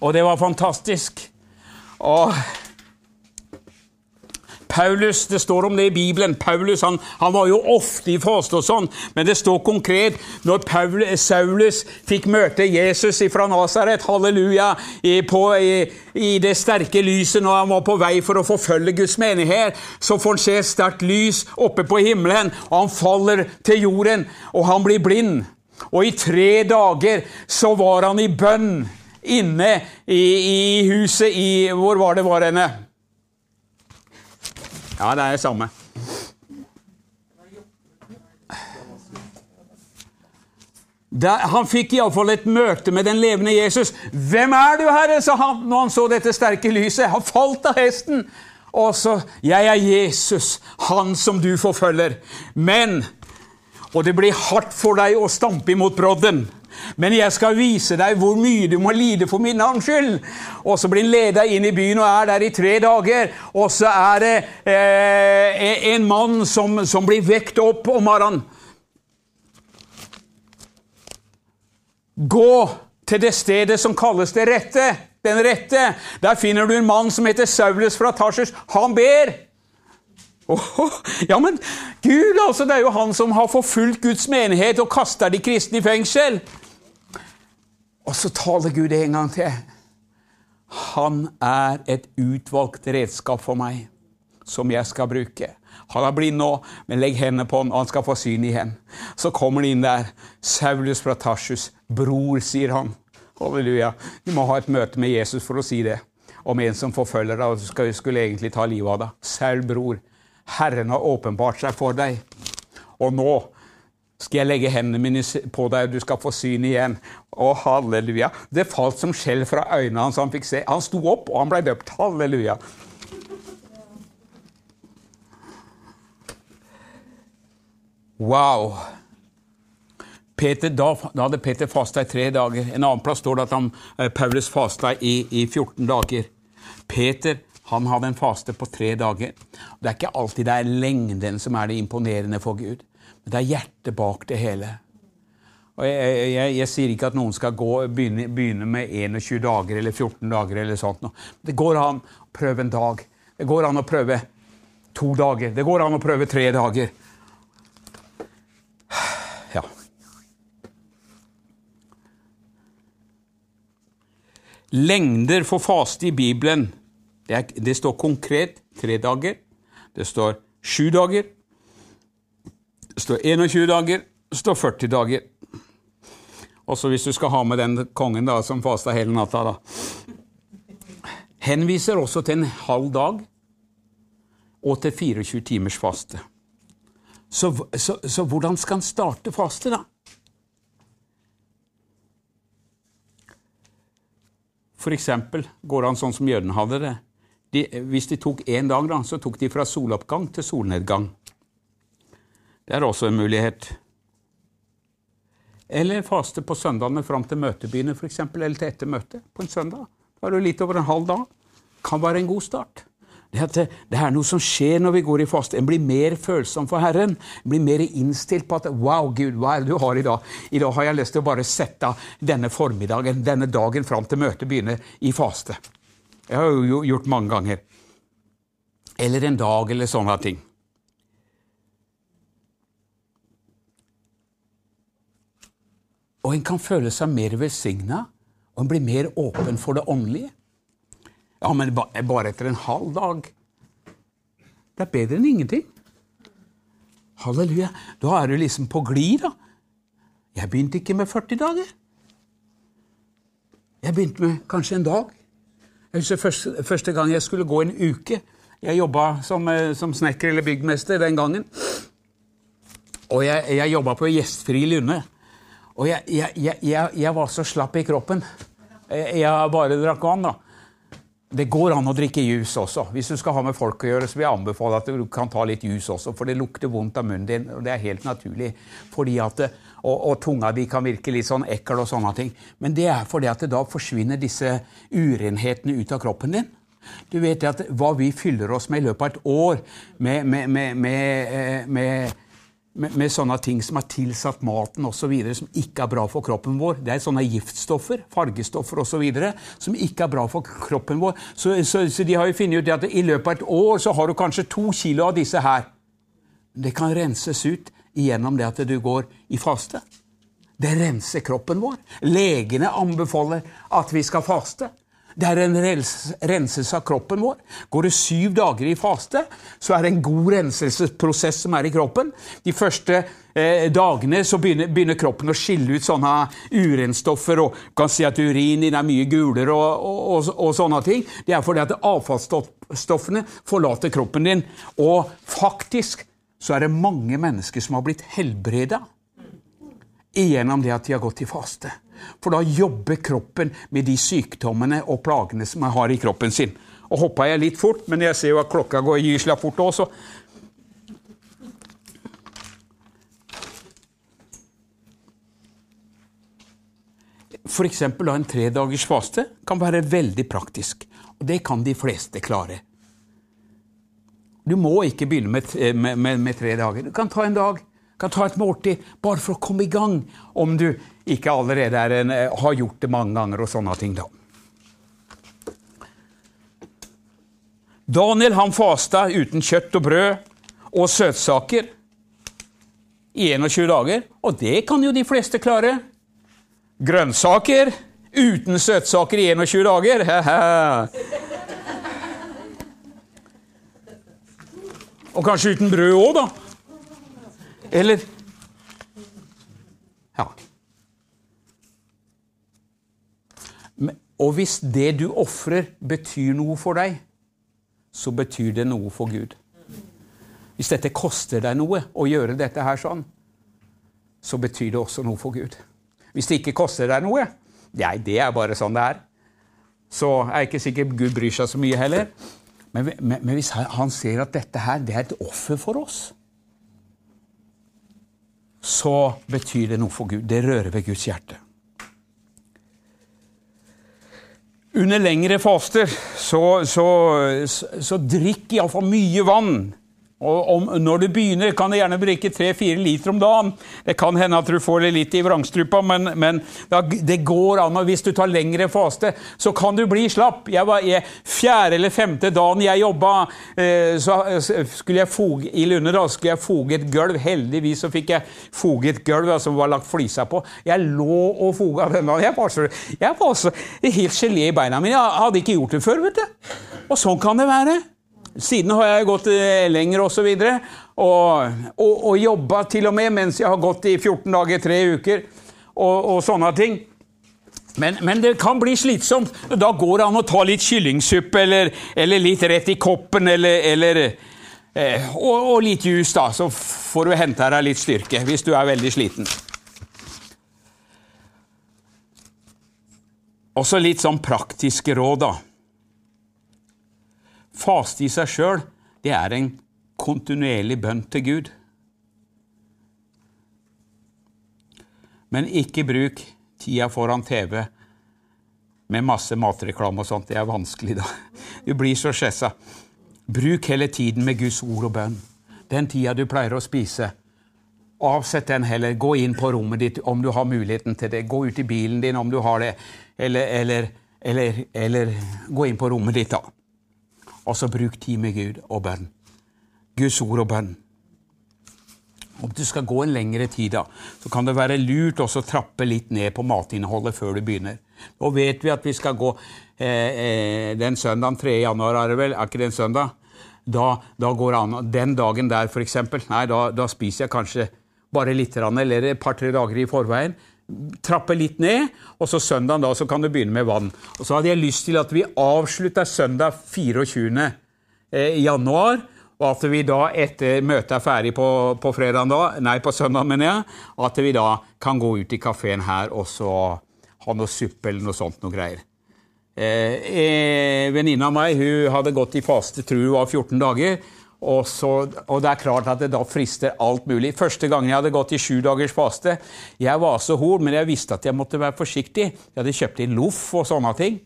Og det var fantastisk. Og Paulus, Det står om det i Bibelen. Paulus han, han var jo ofte i faste og sånn, men det står konkret når Paulus, Saulus fikk møte Jesus fra Nasaret, halleluja, i, på, i, i, det sterke lyset når han var på vei for å forfølge Guds menighet, så får han se et sterkt lys oppe på himmelen, og han faller til jorden, og han blir blind. Og i tre dager så var han i bønn inne i, i huset i Hvor var det var henne? Ja, det er det samme. Der, han fikk iallfall et møte med den levende Jesus. 'Hvem er du, Herre?' sa han når han så dette sterke lyset. Han falt av hesten. Og så 'Jeg er Jesus, han som du forfølger.' Men Og det blir hardt for deg å stampe imot brodden. Men jeg skal vise deg hvor mye du må lide for min navns skyld. Og så blir han leda inn i byen og er der i tre dager. Og så er det eh, en mann som, som blir vekt opp om morgenen. Gå til det stedet som kalles det rette. Den rette. Der finner du en mann som heter Saulus fra Tarsus. Han ber. Oh, ja, men Gud, altså, det er jo han som har forfulgt Guds menighet og kaster de kristne i fengsel. Og så taler Gud en gang til. Han er et utvalgt redskap for meg, som jeg skal bruke. Han er blind nå, men legg hendene på han, og han skal få syn igjen. Så kommer det inn der. Saulus fra Tarsus. Bror, sier han. Halleluja. Du må ha et møte med Jesus for å si det. Om en som forfølger deg og du skulle egentlig ta livet av deg. Saul, bror. Herren har åpenbart seg for deg. Og nå skal jeg legge hendene mine på deg, og du skal få syn igjen. Å, halleluja. Det falt som skjell fra øynene hans. Han fikk se. Han sto opp, og han ble døpt. Halleluja. Wow! Peter, da, da, hadde Peter fasta i tre dager. En annen plass står det at han, eh, Paulus fasta i, i 14 dager. Peter han hadde en faste på tre dager. Det er ikke alltid det er lengden som er det imponerende for Gud, men det er hjertet bak det hele. Og jeg, jeg, jeg sier ikke at noen skal gå, begynne, begynne, med 21 dager eller 14 dager. eller sånt. Det går an å prøve en dag. Det går an å prøve to dager. Det går an å prøve tre dager. Lengder for faste i Bibelen det, er, det, står konkret tre dager. Det står sju dager. Det står 21 dager. Det står 40 dager. Også hvis du skal ha med den kongen da, som fasta hele natta. da. Henviser også til en halv dag og til 24 timers faste. Så, så, så hvordan skal han starte faste, da? For eksempel går han sånn som jødene hadde det. De, hvis de tok én dag, da, så tok de fra soloppgang til solnedgang. Det er også en mulighet. Eller faste på søndagene fram til møtebegynner, f.eks., eller til etter møtet på en søndag. Da er du litt over en halv dag. Kan være en god start. Det, det, det, er noe som skjer når vi går i faste. En blir mer følsom for Herren. En blir mer innstilt på at Wow, Gud, hva er det du har i dag? I dag har jeg lyst til å bare sette denne formiddagen, denne dagen fram til møtet begynner, i faste. Jeg har jo gjort mange ganger. Eller en dag, eller sånne ting. Og en kan føle seg mer velsigna, og en blir mer åpen for det åndelige. Ja, men bare etter en halv dag. Det er bedre enn ingenting. Halleluja. Da er du liksom på glid, da. Jeg begynte ikke med 40 dager. Jeg begynte med kanskje en dag. Jeg husker første, første gang jeg skulle gå en uke. Jeg jobba som, eh, som snekker eller byggmester den gangen. Og jeg, jeg jobba på Gjestfri Lunde. Og jeg, jeg, jeg, var så slapp i kroppen. Jeg bare drakk vann, da. Det går an å drikke juice også. Hvis du skal ha med folk å gjøre, så vil jeg anbefale at du kan ta litt juice også, for det lukter vondt av munnen din, og det er helt naturlig. Fordi at, og, og tunga di kan virke litt sånn ekkel og sånne ting. Men det er fordi at da forsvinner disse urenhetene ut av kroppen din. Du vet at hva vi fyller oss med i løpet av et år med, med, med, med med, med, sånne ting som er tilsatt maten osv., som ikke er bra for kroppen vår. Det er sånne giftstoffer, fargestoffer osv., som ikke er bra for kroppen vår. Så, så, så, de har jo funnet ut at i løpet av et år så har du kanskje to kilo av disse her. Det kan renses ut gjennom det at du går i faste. Det renser kroppen vår. Legene anbefaler at vi skal faste. Det er en renselse av kroppen vår. Går det syv dager i faste, så er det en god renselsesprosess som er i kroppen. De første eh, dagene så begynner, begynner, kroppen å skille ut sånne urenstoffer. og kan si at Urin din er mye gulere og, og, og, og, sånne ting. Det er fordi at avfallsstoffene forlater kroppen din. Og faktisk så er det mange mennesker som har blitt helbreda gjennom det at de har gått i faste. For da jobber kroppen med de sykdommene og plagene som man har i kroppen sin. Og hoppa jeg litt fort, men jeg ser jo at klokka går gysla fort også. F.eks. en tredagers faste kan være veldig praktisk. Og det kan de fleste klare. Du må ikke begynne med, med, med, med tre dager. Du kan ta en dag, kan ta et måltid, bare for å komme i gang. Om du ikke allerede en, har gjort det mange ganger og sånne ting. da. Daniel han fasta uten kjøtt og brød og søtsaker i 21 dager. Og det kan jo de fleste klare. Grønnsaker uten søtsaker i 21 dager. Og kanskje uten brød òg, da. Eller Ja. Og hvis det du ofrer, betyr noe for deg, så betyr det noe for Gud. Hvis dette koster deg noe å gjøre dette her sånn, så betyr det også noe for Gud. Hvis det ikke koster deg noe, nei, det er bare sånn det er, så er jeg ikke sikker Gud bryr seg så mye heller. Men, men, men hvis han ser at dette her, det er et offer for oss, så betyr det noe for Gud. Det rører ved Guds hjerte. Under lengre faster så, så, så, så drikk iallfall mye vann. Og om, når du begynner, kan du gjerne drikke tre-fire liter om dagen. Det kan hende at du får det litt i vrangstrupa, men, men da, det går an. og Hvis du tar lengre faste, så kan du bli slapp. Jeg var i Fjerde eller femte dagen jeg jobba, eh, så skulle jeg foge, i Lunde da, skulle jeg foge et gulv. Heldigvis så fikk jeg foge et gulv som var lagt flisa på. Jeg lå og foga den dagen. Jeg var så, jeg var så helt gelé i beina mine. Jeg hadde ikke gjort det før. vet du. Og sånn kan det være. Siden har jeg gått eh, lenger osv. Og, og, og, og jobba til og med mens jeg har gått i 14 dager, tre uker og, og sånne ting. Men, men, det kan bli slitsomt. Da går det an å ta litt kyllingsuppe eller, eller litt rett i koppen eller, eller eh, og, og, litt juice, da. Så får du henta deg litt styrke hvis du er veldig sliten. Også litt sånn praktiske råd, da. Faste i seg sjøl, det er en kontinuerlig bønn til Gud. Men ikke bruk tida foran TV med masse matreklame og sånt. Det er vanskelig, da. Du blir så stressa. Bruk hele tiden med Guds ord og bønn. Den tida du pleier å spise. Avsett den heller. Gå inn på rommet ditt om du har muligheten til det. Gå ut i bilen din om du har det. Eller, eller, eller, eller gå inn på rommet ditt, da. Og så bruk tid med Gud og bønn. Guds ord og bønn. Om du skal gå en lengre tid, da, så kan det være lurt også å trappe litt ned på matinnholdet før du begynner. Nå vet vi at vi skal gå eh, eh den søndagen 3. januar, er det vel? Er ikke det en søndag? Da, da går an. Den dagen der, f.eks. Nei, da, da, spiser jeg kanskje bare litt, eller et par-tre dager i forveien trappe litt ned, og så søndagen da så kan du begynne med vann. Og Så hadde jeg lyst til at vi avslutter søndag 24. Eh, januar, og at vi da etter møtet er ferdig på, på fredag da, nei på søndag, mener jeg, at vi da kan gå ut i kafeen her og så ha noe suppe eller noe sånt noe greier. Eh, eh, Venninna av meg hun hadde gått i faste, tror hun var 14 dager. Og, så, og, det er klart at det da frister alt mulig. Første gangen jeg hadde gått i sju dagers faste Jeg var så hord, men jeg visste at jeg måtte være forsiktig. Jeg hadde kjøpt inn loff og sånne ting.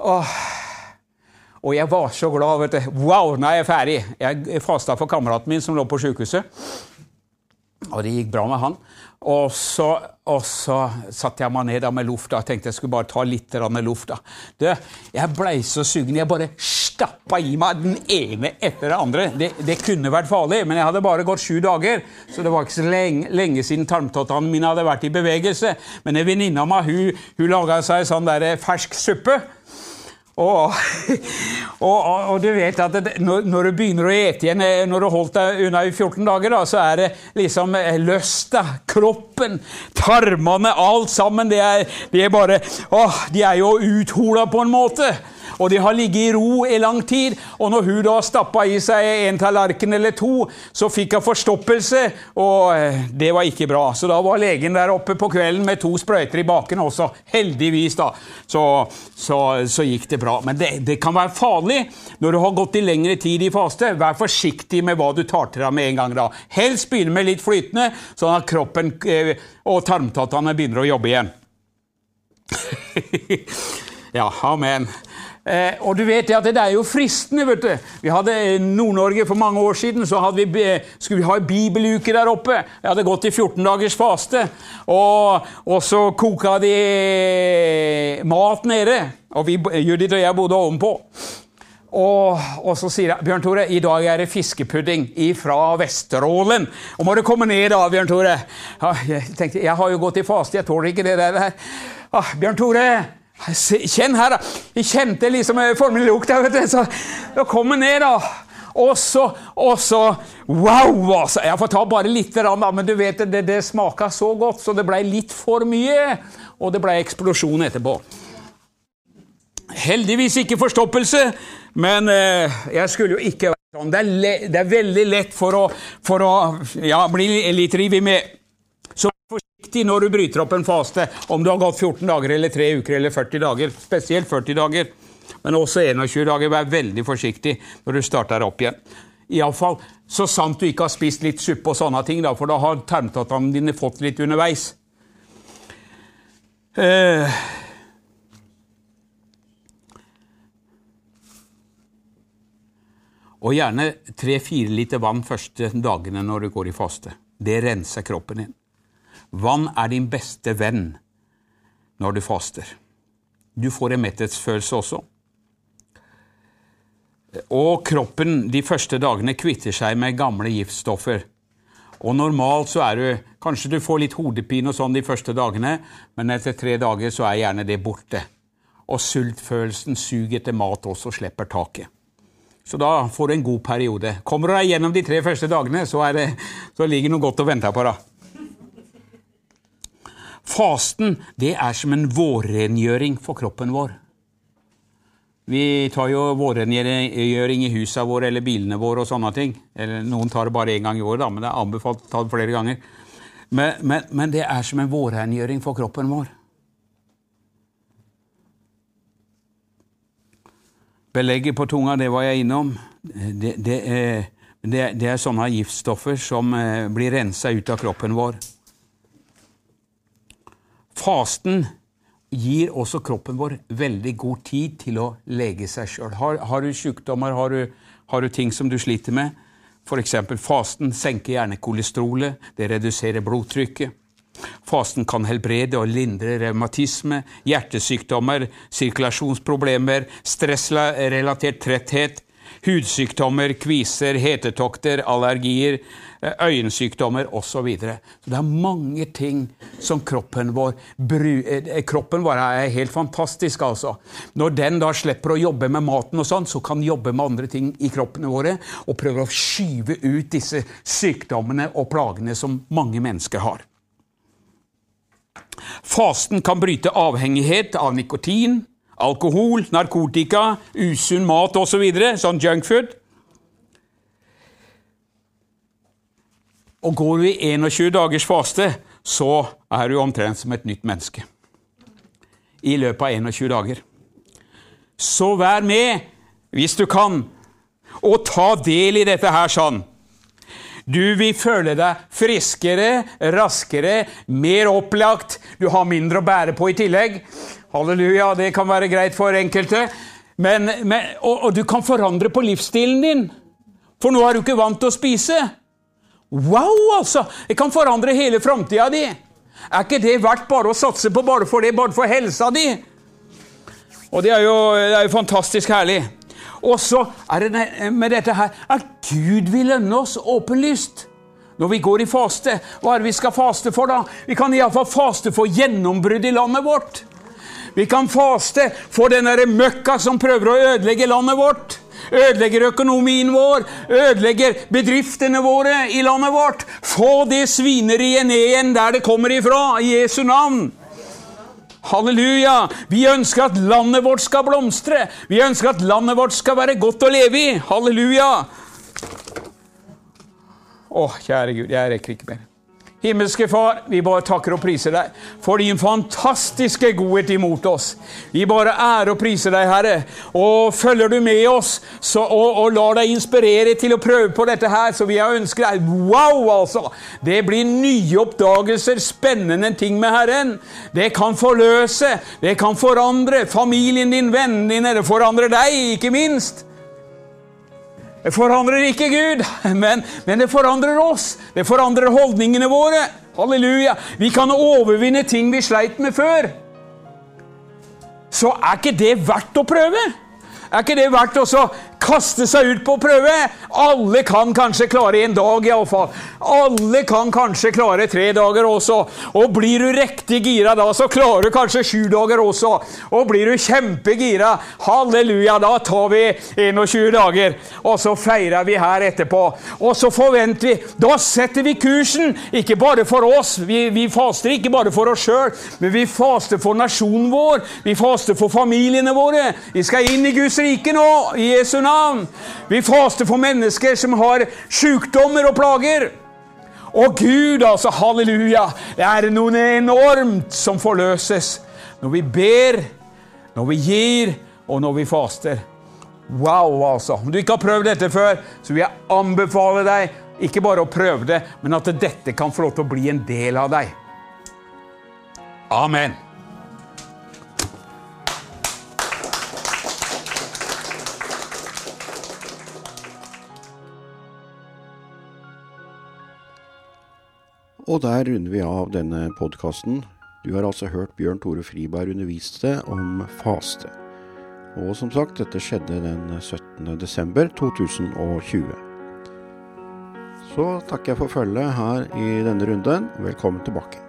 Åh. Og jeg var så glad. vet du. Wow, nå er jeg ferdig! Jeg fasta for kameraten min som lå på sjukehuset. Og det gikk bra med han. Og så, og så satte jeg meg ned med lufta og tenkte jeg skulle bare ta litt luft. Da. Du, jeg blei så sugen. Jeg bare stappa i meg den ene etter det andre. Det, det, kunne vært farlig, men jeg hadde bare gått sju dager. Så det var ikke så lenge, lenge siden tarmtottene mine hadde vært i bevegelse. Men en venninne av meg hun, hun laga seg sånn der fersk suppe. Og, og, og, du vet at det, når, når, du begynner å ete igjen eh, når du har holdt deg unna i 14 dager, da, så er det liksom eh, lysta, kroppen, tarmene, alt sammen. Det er, det er bare åh, De er jo uthola på en måte. Og de har ligget i ro i lang tid. Og når hun da stappa i seg en tallerken eller to, så fikk hun forstoppelse, og eh, det var ikke bra. Så da var legen der oppe på kvelden med to sprøyter i baken også. Heldigvis, da. Så, så, så gikk det bra. Men det, det, kan være farlig når du har gått i lengre tid i faste. Vær forsiktig med hva du tar til deg med en gang da. Helst begynne med litt flytende, sånn at kroppen eh, og tarmtattene begynner å jobbe igjen. ja, amen. Eh, og du vet at det er jo fristende. vet du. Vi hadde Nord-Norge For mange år siden så vi, skulle vi ha en bibeluke der oppe. Jeg hadde gått i 14 dagers faste. Og, og så koka de mat nede. Og vi, Judith og jeg bodde ovenpå. Og, og, så sier jeg Bjørn Tore, i dag er det fiskepudding fra Vesterålen. Og må du komme ned da, Bjørn Tore? Ja, jeg tenkte, jeg har jo gått i faste, jeg tåler ikke det der. Ah, Bjørn Tore, kjenn her, da. Jeg kjente liksom formelig lukt der, vet du. Så jeg ned, da. Og så, og så Wow! altså. Jeg får ta bare litt, da, men du vet, det, det smaka så godt, så det ble litt for mye. Og det ble eksplosjon etterpå. Heldigvis ikke forstoppelse, men eh, jeg skulle jo ikke være sånn. Det er, det er veldig lett for å, for å ja, bli litt rivig med. Forsiktig når du bryter opp en faste, om du har gått 14 dager eller 3 uker eller 40 dager. Spesielt 40 dager, men også 21 dager. Vær veldig forsiktig når du starter opp igjen. Iallfall så sant du ikke har spist litt suppe og sånne ting, da, for da har tarmtatamene dine fått litt underveis. Eh. Og gjerne tre-fire liter vann første dagene når du går i faste. Det renser kroppen din. Vann er din beste venn når du faster. Du får en metthetsfølelse også. Og kroppen de første dagene kvitter seg med gamle giftstoffer. Og Normalt så er du Kanskje du får litt hodepine og sånn de første dagene, men etter tre dager så er gjerne det borte. Og sultfølelsen, suger etter mat også, slipper taket. Så da får du en god periode. Kommer du deg gjennom de tre første dagene, så, det, så ligger noe godt og venter på deg. Fasten det er som en vårrengjøring for kroppen vår. Vi tar jo vårrengjøring i husene våre eller bilene våre og sånne ting. Eller Noen tar det bare én gang i året, men det er anbefalt å ta det flere ganger. Men, men, men det er som en vårrengjøring for kroppen vår. Belegget på tunga, det var jeg innom. Det, det, er, det, det er, sånne giftstoffer som eh, blir rensa ut av kroppen vår. Fasten gir også kroppen vår veldig god tid til å lege seg sjøl. Har, har, du sykdommer, har du, har du ting som du sliter med, f.eks. fasten senker gjerne kolesterolet, det reduserer blodtrykket. Fasten kan helbrede og lindre revmatisme, hjertesykdommer, sirkulasjonsproblemer, stressrelatert tretthet, hudsykdommer, kviser, hetetokter, allergier, øyensykdommer osv. Så, videre. så det er mange ting som kroppen vår eh, Kroppen vår er helt fantastisk, altså. Når den da slipper å jobbe med maten, og sånn, så kan den jobbe med andre ting i kroppene våre og prøve å skyve ut disse sykdommene og plagene som mange mennesker har. Fasten kan bryte avhengighet av nikotin, alkohol, narkotika, usunn mat osv., så sånn junkfood. Og går du i 21 dagers faste, så er du omtrent som et nytt menneske. I løpet av 21 dager. Så vær med, hvis du kan, og ta del i dette her sånn. Du vil føle deg friskere, raskere, mer opplagt. Du har mindre å bære på i tillegg. Halleluja, det kan være greit for enkelte. Men, men, og, og, du kan forandre på livsstilen din. For nå er du ikke vant til å spise. Wow, altså! Det kan forandre hele framtida di. Er ikke det verdt bare å satse på bare for det, bare for helsa di? Og det er jo, det er jo fantastisk herlig. Og så er det med dette her at Gud vil lønne oss åpenlyst. Når vi går i faste, hva er det vi skal faste for da? Vi kan iallfall faste for gjennombrudd i landet vårt. Vi kan faste for den møkka som prøver å ødelegge landet vårt. Ødelegger økonomien vår, ødelegger bedriftene våre i landet vårt. Få det svineriet ned igjen der det kommer ifra, i Jesu navn. Halleluja! Vi ønsker at landet vårt skal blomstre. Vi ønsker at landet vårt skal være godt å leve i. Halleluja! Å, kjære Gud, jeg rekker ikke mer. Himmelske Far, vi bare takker og priser deg for din fantastiske godhet imot oss. Vi bare ærer og priser deg, Herre. Og følger du med oss så, og, og, lar deg inspirere til å prøve på dette her, så vil jeg ønske deg Wow, altså! Det blir nye oppdagelser, spennende ting med Herren. Det kan forløse, det kan forandre familien din, vennene dine, det forandrer deg, ikke minst. Det forandrer ikke Gud, men, men, det forandrer oss. Det forandrer holdningene våre. Halleluja. Vi kan overvinne ting vi sleit med før. Så er ikke det verdt å prøve? Er ikke det verdt å kaste seg ut på å prøve. Alle kan kanskje klare en dag, iallfall. Alle kan kanskje klare tre dager også. Og blir du riktig gira da, så klarer du kanskje sju dager også. Og blir du kjempegira, halleluja, da tar vi 21 dager. Og så feirer vi her etterpå. Og så forventer vi Da setter vi kursen, ikke bare for oss. Vi, vi faster ikke bare for oss sjøl, men vi faster for nasjonen vår. Vi faster for familiene våre. Vi skal inn i Guds rike nå, i Jesu navn navn. Vi faster for mennesker som har sykdommer og plager. Og Gud, altså, halleluja, det er noe enormt som forløses når vi ber, når vi gir, og når vi faster. Wow, altså. Om du ikke har prøvd dette før, så vil jeg anbefale deg ikke bare å prøve det, men at dette kan få lov til å bli en del av deg. Amen. Og der runder vi av denne podkasten. Du har altså hørt Bjørn Tore Friberg underviste om faste. Og som sagt, dette skjedde den 17. desember 2020. Så takker jeg for følget her i denne runden. Velkommen tilbake.